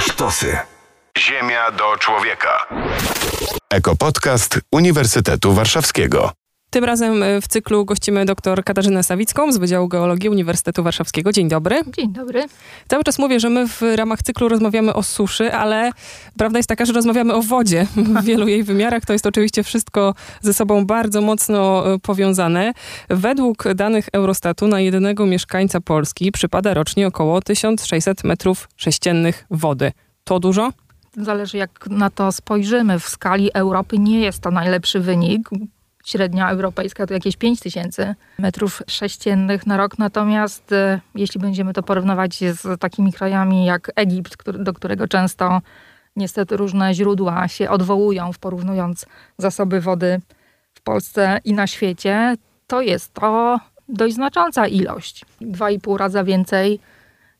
sztosy. Ziemia do człowieka. Ekopodcast Uniwersytetu Warszawskiego. Tym razem e, w cyklu gościmy dr Katarzynę Sawicką z Wydziału Geologii Uniwersytetu Warszawskiego. Dzień dobry. Dzień dobry. Cały czas mówię, że my w ramach cyklu rozmawiamy o suszy, ale prawda jest taka, że rozmawiamy o wodzie w wielu jej wymiarach. To jest oczywiście wszystko ze sobą bardzo mocno e, powiązane. Według danych Eurostatu na jednego mieszkańca Polski przypada rocznie około 1600 metrów sześciennych wody. To dużo? Zależy jak na to spojrzymy. W skali Europy nie jest to najlepszy wynik. Średnia europejska to jakieś 5000 metrów sześciennych na rok. Natomiast e, jeśli będziemy to porównywać z takimi krajami jak Egipt, do którego często niestety różne źródła się odwołują, porównując zasoby wody w Polsce i na świecie, to jest to dość znacząca ilość. Dwa i pół raza więcej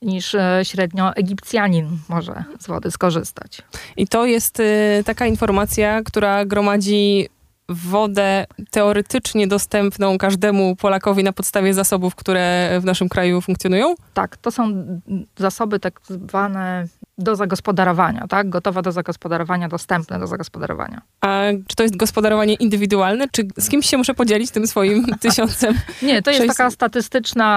niż e, średnio Egipcjanin może z wody skorzystać. I to jest y, taka informacja, która gromadzi wodę teoretycznie dostępną każdemu Polakowi na podstawie zasobów, które w naszym kraju funkcjonują? Tak, to są zasoby tak zwane do zagospodarowania, tak? Gotowe do zagospodarowania, dostępne do zagospodarowania. A czy to jest gospodarowanie indywidualne? Czy z kimś się muszę podzielić tym swoim tysiącem? Nie, to jest taka statystyczna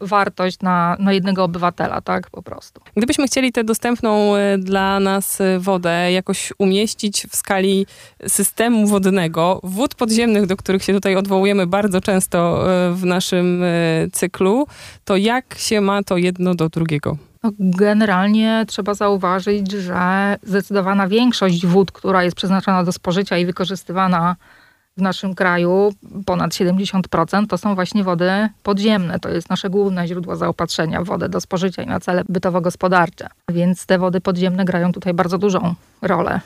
wartość na, na jednego obywatela, tak? Po prostu. Gdybyśmy chcieli tę dostępną e, dla nas e, wodę jakoś umieścić w skali systemu wodnego, wód podziemnych, do których się tutaj odwołujemy bardzo często e, w naszym cyklu, to jak się ma to jedno do drugiego? No, generalnie trzeba zauważyć, że zdecydowana większość wód, która jest przeznaczona do spożycia i wykorzystywana w naszym kraju, ponad 70%, to są właśnie wody podziemne. To jest nasze główne źródło zaopatrzenia w wodę do spożycia i na cele bytowo-gospodarcze. Więc te wody podziemne grają tutaj bardzo dużą rolę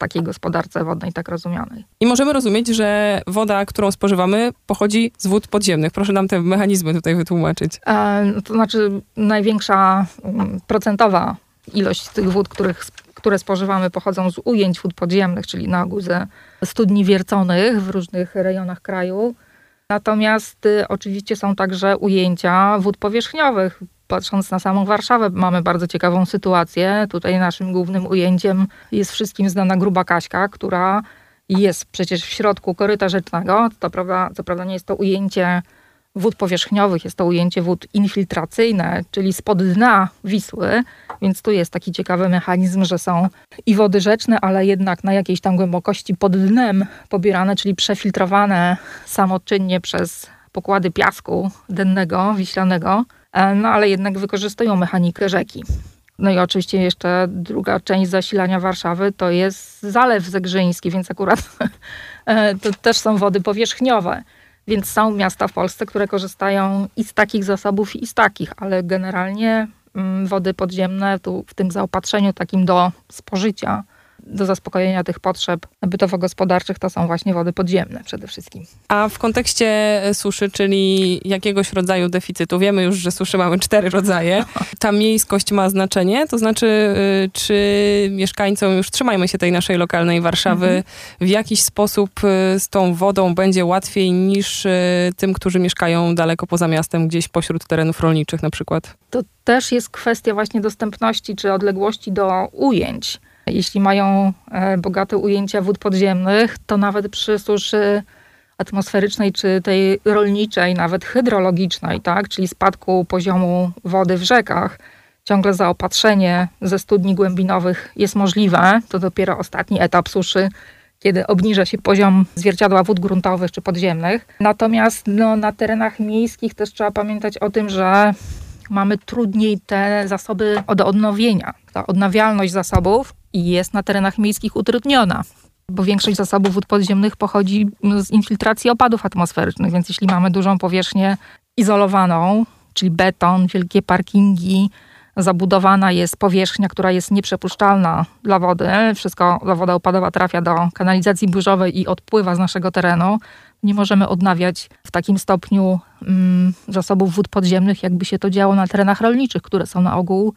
takiej gospodarce wodnej tak rozumianej. I możemy rozumieć, że woda, którą spożywamy, pochodzi z wód podziemnych. Proszę nam te mechanizmy tutaj wytłumaczyć. E, to znaczy największa um, procentowa ilość tych wód, których, które spożywamy, pochodzą z ujęć wód podziemnych, czyli na ogół ze studni wierconych w różnych rejonach kraju. Natomiast y, oczywiście są także ujęcia wód powierzchniowych patrząc na samą Warszawę, mamy bardzo ciekawą sytuację. Tutaj naszym głównym ujęciem jest wszystkim znana Gruba Kaśka, która jest przecież w środku koryta rzecznego. To prawda, co prawda nie jest to ujęcie wód powierzchniowych, jest to ujęcie wód infiltracyjne, czyli spod dna Wisły, więc tu jest taki ciekawy mechanizm, że są i wody rzeczne, ale jednak na jakiejś tam głębokości pod dnem pobierane, czyli przefiltrowane samoczynnie przez pokłady piasku dennego, wiślanego. E, no ale jednak wykorzystują mechanikę rzeki. No i oczywiście jeszcze druga część zasilania Warszawy to jest Zalew Zegrzyński, więc akurat e, to też są wody powierzchniowe. Więc są miasta w Polsce, które korzystają i z takich zasobów, i z takich, ale generalnie mm, wody podziemne tu w tym zaopatrzeniu takim do spożycia do zaspokojenia tych potrzeb bytowo-gospodarczych to są właśnie wody podziemne przede wszystkim. A w kontekście suszy, czyli jakiegoś rodzaju deficytu, wiemy już, że suszy mamy cztery rodzaje. Ta miejskość ma znaczenie, to znaczy, y, czy mieszkańcom, już trzymajmy się tej naszej lokalnej Warszawy, mhm. w jakiś sposób y, z tą wodą będzie łatwiej niż y, tym, którzy mieszkają daleko poza miastem, gdzieś pośród terenów rolniczych na przykład? To też jest kwestia właśnie dostępności czy odległości do ujęć. Jeśli mają e, bogate ujęcia wód podziemnych, to nawet przy suszy atmosferycznej czy tej rolniczej, nawet hydrologicznej, tak, czyli spadku poziomu wody w rzekach, ciągle zaopatrzenie ze studni głębinowych jest możliwe. To dopiero ostatni etap suszy, kiedy obniża się poziom zwierciadła wód gruntowych czy podziemnych. Natomiast no, na terenach miejskich też trzeba pamiętać o tym, że mamy trudniej te zasoby do odnowienia. Ta odnawialność zasobów jest na terenach miejskich utrudniona bo większość zasobów wód podziemnych pochodzi z infiltracji opadów atmosferycznych, więc jeśli mamy dużą powierzchnię izolowaną, czyli beton, wielkie parkingi, zabudowana jest powierzchnia, która jest nieprzepuszczalna dla wody, wszystko, woda opadowa trafia do kanalizacji burzowej i odpływa z naszego terenu, nie możemy odnawiać w takim stopniu mm, zasobów wód podziemnych, jakby się to działo na terenach rolniczych, które są na ogół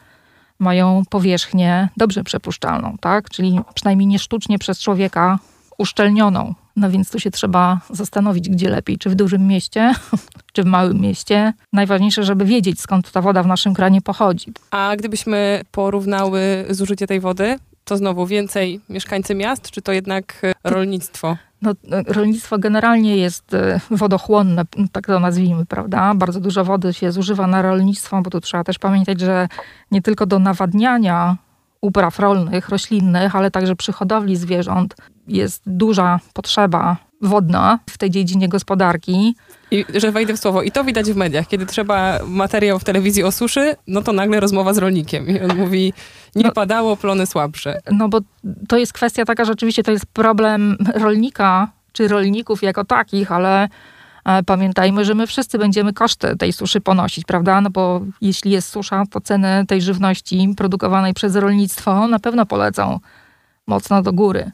mają powierzchnię dobrze przepuszczalną, tak? czyli przynajmniej nie sztucznie przez człowieka uszczelnioną. No więc tu się trzeba zastanowić, gdzie lepiej, czy w dużym mieście, czy w małym mieście. Najważniejsze, żeby wiedzieć, skąd ta woda w naszym kranie pochodzi. A gdybyśmy porównały zużycie tej wody, to znowu więcej mieszkańcy miast, czy to jednak e, rolnictwo? No, rolnictwo generalnie jest e, wodochłonne, tak to nazwijmy, prawda? Bardzo dużo wody się zużywa na rolnictwo, bo tu trzeba też pamiętać, że nie tylko do nawadniania upraw rolnych, roślinnych, ale także przy hodowli zwierząt jest duża potrzeba wodna w tej dziedzinie gospodarki. I że wejdę w słowo, i to widać w mediach, kiedy trzeba materiał w telewizji o suszy, no to nagle rozmowa z rolnikiem i on mówi, nie no, padało, plony słabsze. No bo to jest kwestia taka, że oczywiście to jest problem rolnika, czy rolników jako takich, ale e, pamiętajmy, że my wszyscy będziemy koszty tej suszy ponosić, prawda? No bo jeśli jest susza, to ceny tej żywności produkowanej przez rolnictwo na pewno polecą mocno do góry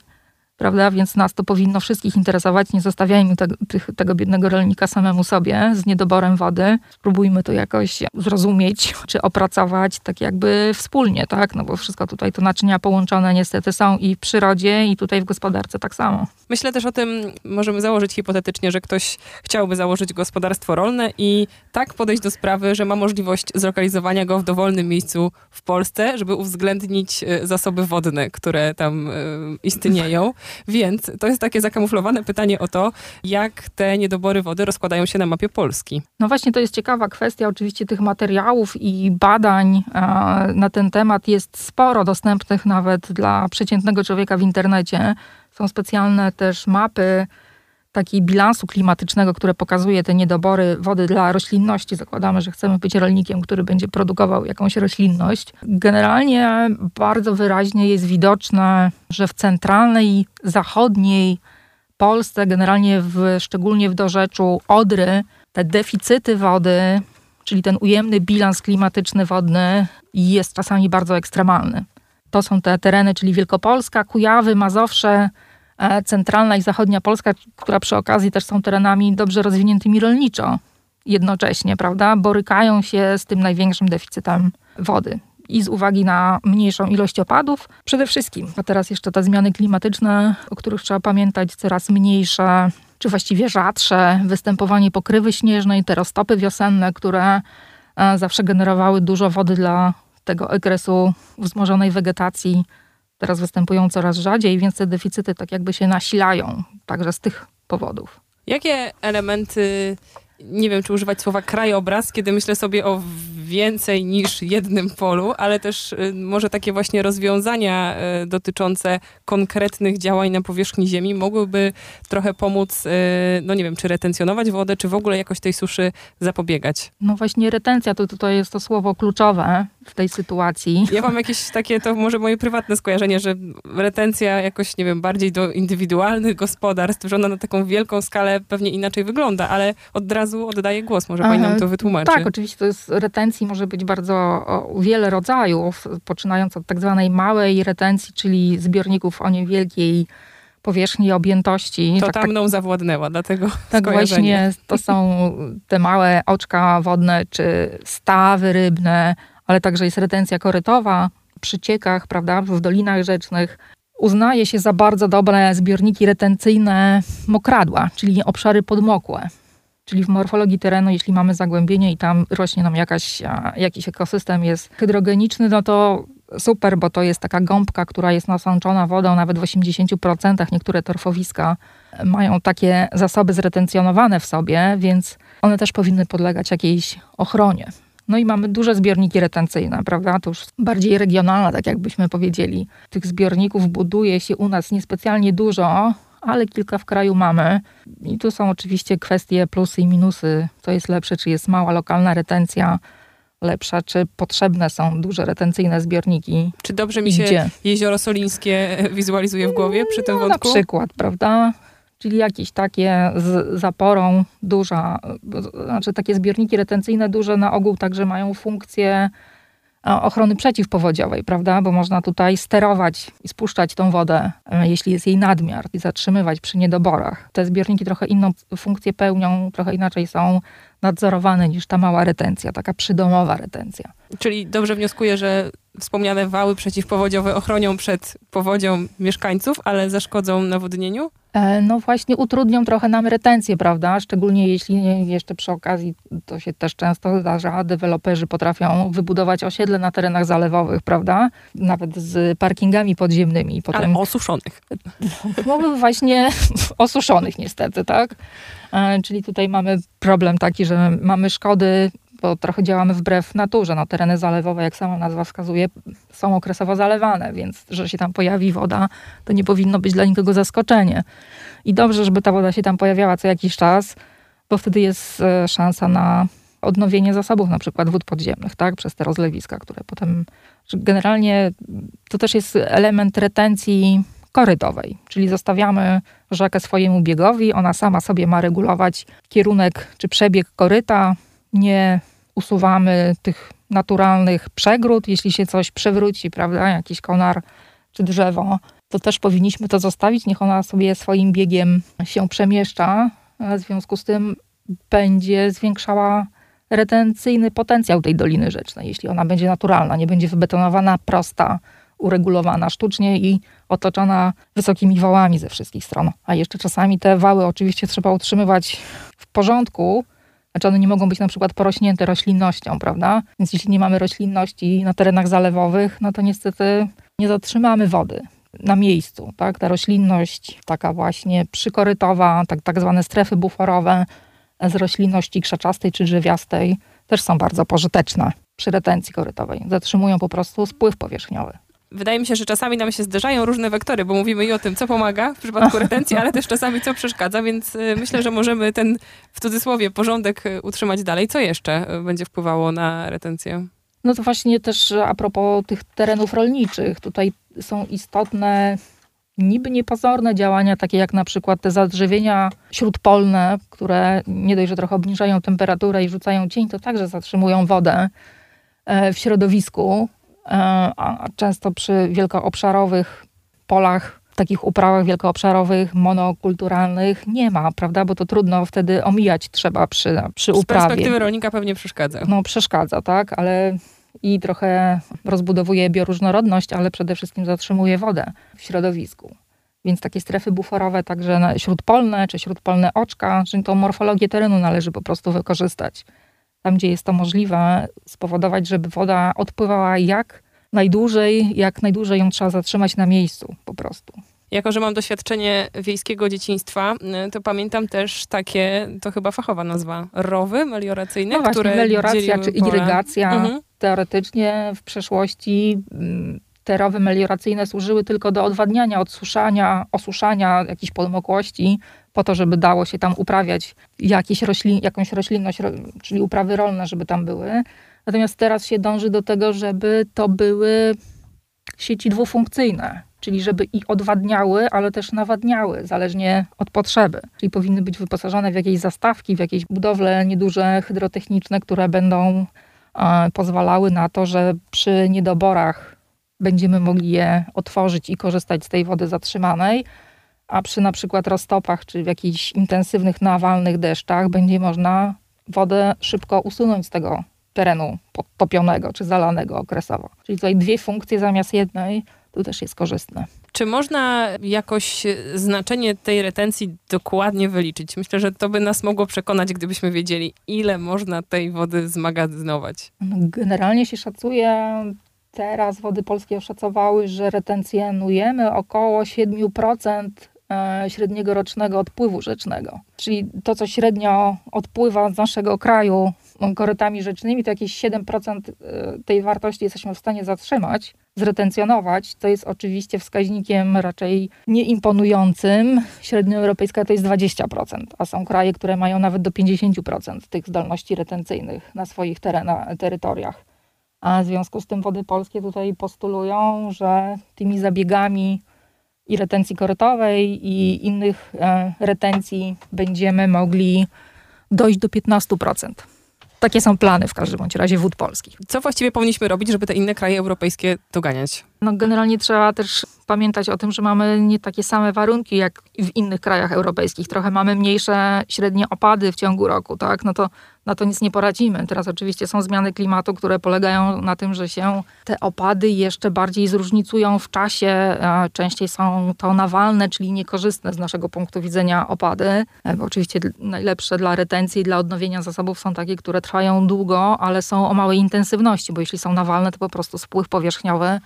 prawda? Więc nas to powinno wszystkich interesować. Nie zostawiajmy te, tych, tego biednego rolnika samemu sobie z niedoborem wody. Spróbujmy to jakoś zrozumieć, czy opracować tak jakby wspólnie, tak? No bo wszystko tutaj to naczynia połączone niestety są i w przyrodzie, i tutaj w gospodarce tak samo. Myślę też o tym, możemy założyć hipotetycznie, że ktoś chciałby założyć gospodarstwo rolne i tak podejść do sprawy, że ma możliwość zlokalizowania go w dowolnym miejscu w Polsce, żeby uwzględnić e, zasoby wodne, które tam e, istnieją. Więc to jest takie zakamuflowane pytanie o to, jak te niedobory wody rozkładają się na mapie Polski. No właśnie, to jest ciekawa kwestia. Oczywiście tych materiałów i badań e, na ten temat jest sporo dostępnych nawet dla przeciętnego człowieka w internecie. Są specjalne też mapy takiej bilansu klimatycznego, które pokazuje te niedobory wody dla roślinności. Zakładamy, że chcemy być rolnikiem, który będzie produkował jakąś roślinność. Generalnie bardzo wyraźnie jest widoczne, że w centralnej zachodniej Polsce, generalnie w, szczególnie w dorzeczu Odry, te deficyty wody, czyli ten ujemny bilans klimatyczny wodny jest czasami bardzo ekstremalny. To są te tereny, czyli Wielkopolska, Kujawy, Mazowsze, centralna i zachodnia Polska, która przy okazji też są terenami dobrze rozwiniętymi rolniczo jednocześnie, prawda, borykają się z tym największym deficytem wody. I z uwagi na mniejszą ilość opadów, przede wszystkim, a teraz jeszcze te zmiany klimatyczne, o których trzeba pamiętać, coraz mniejsze, czy właściwie rzadsze, występowanie pokrywy śnieżnej, te roztopy wiosenne, które e, zawsze generowały dużo wody dla tego okresu wzmożonej wegetacji, teraz występują coraz rzadziej, więc te deficyty tak jakby się nasilają także z tych powodów. Jakie elementy, nie wiem czy używać słowa krajobraz, kiedy myślę sobie o więcej niż jednym polu, ale też y, może takie właśnie rozwiązania y, dotyczące konkretnych działań na powierzchni Ziemi mogłyby trochę pomóc, y, no nie wiem, czy retencjonować wodę, czy w ogóle jakoś tej suszy zapobiegać. No właśnie retencja to tutaj jest to słowo kluczowe w tej sytuacji. Ja mam jakieś takie, to może moje prywatne skojarzenie, że retencja jakoś, nie wiem, bardziej do indywidualnych gospodarstw, że ona na taką wielką skalę pewnie inaczej wygląda, ale od razu oddaję głos, może pani nam to wytłumaczy. Tak, oczywiście to jest retencji może być bardzo o, wiele rodzajów, poczynając od tak zwanej małej retencji, czyli zbiorników o niewielkiej powierzchni objętości. To tak, tam tak, mną zawładnęła, dlatego Tak właśnie, to są te małe oczka wodne, czy stawy rybne, ale także jest retencja korytowa przy ciekach, prawda, w dolinach rzecznych. Uznaje się za bardzo dobre zbiorniki retencyjne mokradła, czyli obszary podmokłe. Czyli w morfologii terenu, jeśli mamy zagłębienie i tam rośnie nam jakaś, jakiś ekosystem jest hydrogeniczny, no to super, bo to jest taka gąbka, która jest nasączona wodą nawet w 80%. Niektóre torfowiska mają takie zasoby zretencjonowane w sobie, więc one też powinny podlegać jakiejś ochronie. No i mamy duże zbiorniki retencyjne, prawda? To już bardziej regionalne, tak jakbyśmy powiedzieli. Tych zbiorników buduje się u nas niespecjalnie dużo, ale kilka w kraju mamy. I tu są oczywiście kwestie plusy i minusy, co jest lepsze, czy jest mała lokalna retencja lepsza, czy potrzebne są duże retencyjne zbiorniki. Czy dobrze mi się gdzie? jezioro solińskie wizualizuje w głowie przy tym no, wątku? Na przykład, prawda? Czyli jakieś takie z zaporą duża, znaczy takie zbiorniki retencyjne duże na ogół także mają funkcję ochrony przeciwpowodziowej, prawda? Bo można tutaj sterować i spuszczać tą wodę, e, jeśli jest jej nadmiar i zatrzymywać przy niedoborach. Te zbiorniki trochę inną funkcję pełnią, trochę inaczej są nadzorowane niż ta mała retencja, taka przydomowa retencja. Czyli dobrze wnioskuję, że wspomniane wały przeciwpowodziowe ochronią przed powodzią mieszkańców, ale zaszkodzą nawodnieniu? E, no właśnie utrudnią trochę nam retencję, prawda? Szczególnie jeśli jeszcze przy okazji, to się też często zdarza, deweloperzy potrafią wybudować osiedle na terenach zalewowych, prawda? Nawet z parkingami podziemnymi. Potem, Ale osuszonych. No właśnie osuszonych niestety, tak? E, czyli tutaj mamy problem taki, że mamy szkody bo trochę działamy wbrew naturze. No, tereny zalewowe, jak sama nazwa wskazuje, są okresowo zalewane, więc że się tam pojawi woda, to nie powinno być dla nikogo zaskoczenie. I dobrze, żeby ta woda się tam pojawiała co jakiś czas, bo wtedy jest e, szansa na odnowienie zasobów, na przykład wód podziemnych, tak, przez te rozlewiska, które potem, generalnie to też jest element retencji korytowej, czyli zostawiamy rzekę swojemu biegowi, ona sama sobie ma regulować kierunek czy przebieg koryta, nie usuwamy tych naturalnych przegród, jeśli się coś przewróci, prawda, jakiś konar czy drzewo, to też powinniśmy to zostawić, niech ona sobie swoim biegiem się przemieszcza. W związku z tym będzie zwiększała retencyjny potencjał tej Doliny Rzecznej, jeśli ona będzie naturalna, nie będzie wybetonowana, prosta, uregulowana sztucznie i otoczona wysokimi wałami ze wszystkich stron. A jeszcze czasami te wały oczywiście trzeba utrzymywać w porządku, znaczy one nie mogą być na przykład porośnięte roślinnością, prawda? Więc jeśli nie mamy roślinności na terenach zalewowych, no to niestety nie zatrzymamy wody na miejscu, tak? Ta roślinność taka właśnie przykorytowa, tak, tak zwane strefy buforowe z roślinności krzaczastej czy drzewiastej też są bardzo pożyteczne przy retencji korytowej. Zatrzymują po prostu spływ powierzchniowy wydaje mi się, że czasami nam się zderzają różne wektory, bo mówimy i o tym, co pomaga w przypadku retencji, ale też czasami co przeszkadza, więc y, myślę, że możemy ten w cudzysłowie porządek y, utrzymać dalej. Co jeszcze y, będzie wpływało na retencję? No to właśnie też a propos tych terenów rolniczych. Tutaj są istotne niby niepozorne działania, takie jak na przykład te zadrzewienia śródpolne, które nie dość, że trochę obniżają temperaturę i rzucają cień, to także zatrzymują wodę e, w środowisku. E, a często przy wielkoobszarowych polach, takich uprawach wielkoobszarowych, monokulturalnych nie ma, prawda? Bo to trudno wtedy omijać trzeba przy, przy uprawie. Z perspektywy rolnika pewnie przeszkadza. No przeszkadza, tak, ale i trochę rozbudowuje bioróżnorodność, ale przede wszystkim zatrzymuje wodę w środowisku. Więc takie strefy buforowe, także śródpolne czy śródpolne oczka, czyli tą morfologię terenu należy po prostu wykorzystać tam gdzie jest to możliwe, spowodować, żeby woda odpływała jak najdłużej, jak najdłużej ją trzeba zatrzymać na miejscu po prostu. Jako, że mam doświadczenie wiejskiego dzieciństwa, y, to pamiętam też takie, to chyba fachowa nazwa, rowy melioracyjne, no właśnie, które melioracja czy irygacja. Mhm. Teoretycznie w przeszłości te rowy melioracyjne służyły tylko do odwadniania, odsuszania, osuszania jakichś podmokłości, po to, żeby dało się tam uprawiać jakieś roślin, jakąś roślinność, czyli uprawy rolne, żeby tam były. Natomiast teraz się dąży do tego, żeby to były sieci dwufunkcyjne, czyli żeby i odwadniały, ale też nawadniały, zależnie od potrzeby. Czyli powinny być wyposażone w jakieś zastawki, w jakieś budowle nieduże hydrotechniczne, które będą e, pozwalały na to, że przy niedoborach będziemy mogli je otworzyć i korzystać z tej wody zatrzymanej, a przy na przykład roztopach czy w jakichś intensywnych, nawalnych deszczach będzie można wodę szybko usunąć z tego terenu podtopionego czy zalanego okresowo. Czyli tutaj dwie funkcje zamiast jednej, to też jest korzystne. Czy można jakoś znaczenie tej retencji dokładnie wyliczyć? Myślę, że to by nas mogło przekonać, gdybyśmy wiedzieli, ile można tej wody zmagazynować. Generalnie się szacuje teraz Wody Polskie oszacowały, że retencjonujemy około 7% e, średniego rocznego odpływu rzecznego. Czyli to, co średnio odpływa z naszego kraju korytami rzecznymi, to jakieś 7% e, tej wartości jesteśmy w stanie zatrzymać, zretencjonować. To jest oczywiście wskaźnikiem raczej nieimponującym. Średnia europejska to jest 20%, a są kraje, które mają nawet do 50% tych zdolności retencyjnych na swoich terena, terytoriach. A w związku z tym wody polskie tutaj postulują, że tymi zabiegami i retencji korytowej i innych e, retencji będziemy mogli dojść do 15%. Takie są plany w każdym bądź razie wód polskich. Co właściwie powinniśmy robić, żeby te inne kraje europejskie doganiać? No generalnie trzeba też pamiętać o tym, że mamy nie takie same warunki jak w innych krajach europejskich. Trochę mamy mniejsze średnie opady w ciągu roku, tak? No to na to nic nie poradzimy. Teraz oczywiście są zmiany klimatu, które polegają na tym, że się te opady jeszcze bardziej zróżnicują w czasie. Częściej są to nawalne, czyli niekorzystne z naszego punktu widzenia opady. E, bo oczywiście najlepsze dla retencji dla odnowienia zasobów są takie, które trwają długo, ale są o małej intensywności, bo jeśli są nawalne, to po prostu spływ powierzchniowy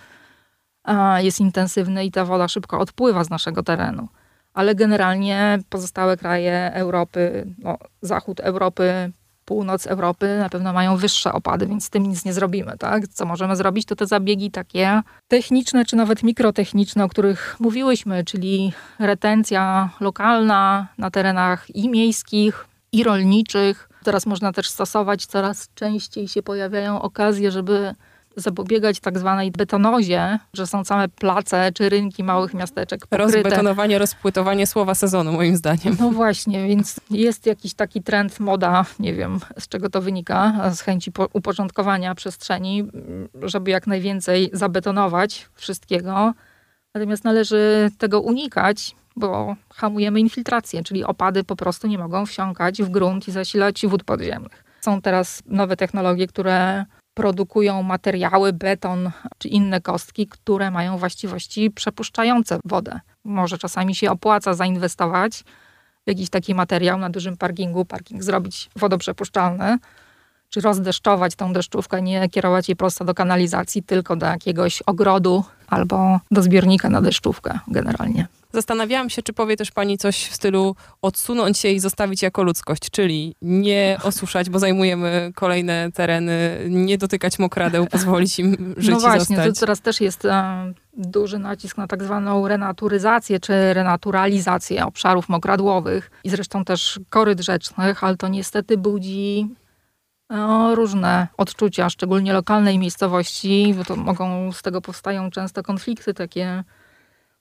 jest intensywny i ta woda szybko odpływa z naszego terenu. Ale generalnie pozostałe kraje Europy, no, zachód Europy, północ Europy na pewno mają wyższe opady, więc z tym nic nie zrobimy. Tak? Co możemy zrobić, to te zabiegi takie techniczne, czy nawet mikrotechniczne, o których mówiłyśmy, czyli retencja lokalna na terenach i miejskich, i rolniczych. Teraz można też stosować, coraz częściej się pojawiają okazje, żeby zapobiegać tak zwanej betonozie, że są całe place czy rynki małych miasteczek pokryte. Rozbetonowanie, rozpłytowanie słowa sezonu moim zdaniem. No właśnie, więc jest jakiś taki trend, moda, nie wiem z czego to wynika, z chęci uporządkowania przestrzeni, żeby jak najwięcej zabetonować wszystkiego. Natomiast należy tego unikać, bo hamujemy infiltrację, czyli opady po prostu nie mogą wsiąkać w grunt i zasilać wód podziemnych. Są teraz nowe technologie, które produkują materiały, beton czy inne kostki, które mają właściwości przepuszczające wodę. Może czasami się opłaca zainwestować w jakiś taki materiał na dużym parkingu, parking zrobić wodoprzepuszczalny, czy rozdeszczować tą deszczówkę, nie kierować jej prosto do kanalizacji, tylko do jakiegoś ogrodu albo do zbiornika na deszczówkę generalnie. Zastanawiałam się, czy powie też pani coś w stylu odsunąć się i zostawić jako ludzkość, czyli nie osuszać, bo zajmujemy kolejne tereny, nie dotykać mokradeł, pozwolić im żyć No właśnie, to teraz też jest e, duży nacisk na tak zwaną renaturyzację czy renaturalizację obszarów mokradłowych i zresztą też koryt rzecznych, ale to niestety budzi no, różne odczucia, szczególnie lokalnej miejscowości, bo to mogą, z tego powstają często konflikty takie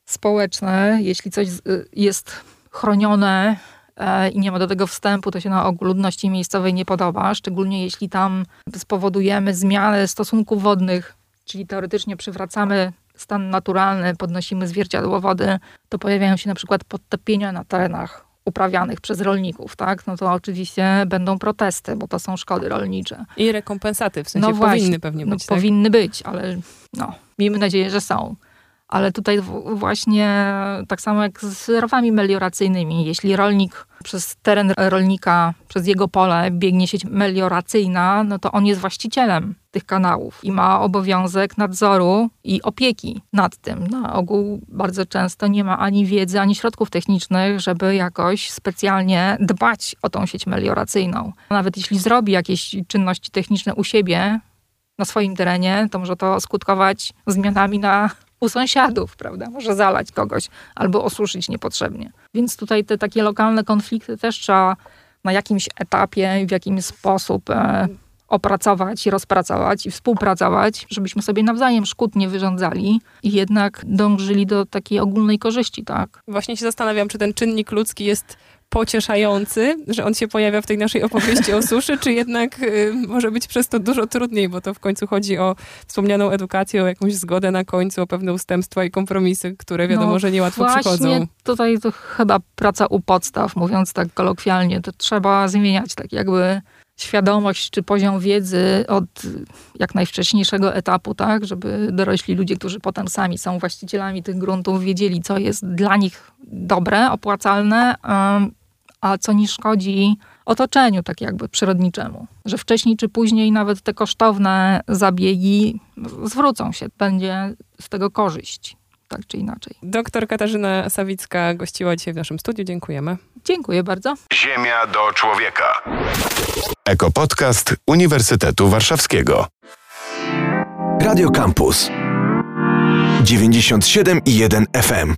społeczne. Jeśli coś jest chronione e, i nie ma do tego wstępu, to się na ogół ludności miejscowej nie podoba, szczególnie jeśli tam spowodujemy zmianę stosunków wodnych, czyli teoretycznie przywracamy stan naturalny, podnosimy zwierciadło wody, to pojawiają się na przykład podtopienia na terenach uprawianych przez rolników, tak? No to oczywiście będą protesty, bo to są szkody rolnicze. I rekompensaty, w sensie no właśnie, powinny pewnie no być, no, tak? Powinny być, ale no, miejmy nadzieję, że są. Ale tutaj właśnie tak samo jak z rowami melioracyjnymi, jeśli rolnik przez teren rolnika, przez jego pole biegnie sieć melioracyjna, no to on jest właścicielem tych kanałów i ma obowiązek nadzoru i opieki nad tym. Na ogół bardzo często nie ma ani wiedzy, ani środków technicznych, żeby jakoś specjalnie dbać o tą sieć melioracyjną. Nawet jeśli zrobi jakieś czynności techniczne u siebie, na swoim terenie, to może to skutkować zmianami na u sąsiadów, prawda? Może zalać kogoś albo osuszyć niepotrzebnie. Więc tutaj te takie lokalne konflikty też trzeba na jakimś etapie, w jakiś sposób e, opracować i rozpracować i współpracować, żebyśmy sobie nawzajem szkód nie wyrządzali i jednak dążyli do takiej ogólnej korzyści, tak? Właśnie się zastanawiam, czy ten czynnik ludzki jest pocieszający, że on się pojawia w tej naszej opowieści o suszy, czy jednak y, może być przez to dużo trudniej, bo to w końcu chodzi o wspomnianą edukację, o jakąś zgodę na końcu, o pewne ustępstwa i kompromisy, które wiadomo, no, że niełatwo właśnie przychodzą. Tutaj to chyba praca u podstaw, mówiąc tak kolokwialnie, to trzeba zmieniać tak jakby świadomość czy poziom wiedzy od jak najwcześniejszego etapu, tak, żeby dorośli ludzie, którzy potem sami są właścicielami tych gruntów, wiedzieli, co jest dla nich dobre, opłacalne, a co nie szkodzi otoczeniu, tak jakby przyrodniczemu. Że wcześniej czy później nawet te kosztowne zabiegi zwrócą się, będzie z tego korzyść, tak czy inaczej. Doktor Katarzyna Sawicka gościła dzisiaj w naszym studiu. Dziękujemy. Dziękuję bardzo. Ziemia do człowieka. Ekopodcast Uniwersytetu Warszawskiego. Radio Campus 97 i 1 FM.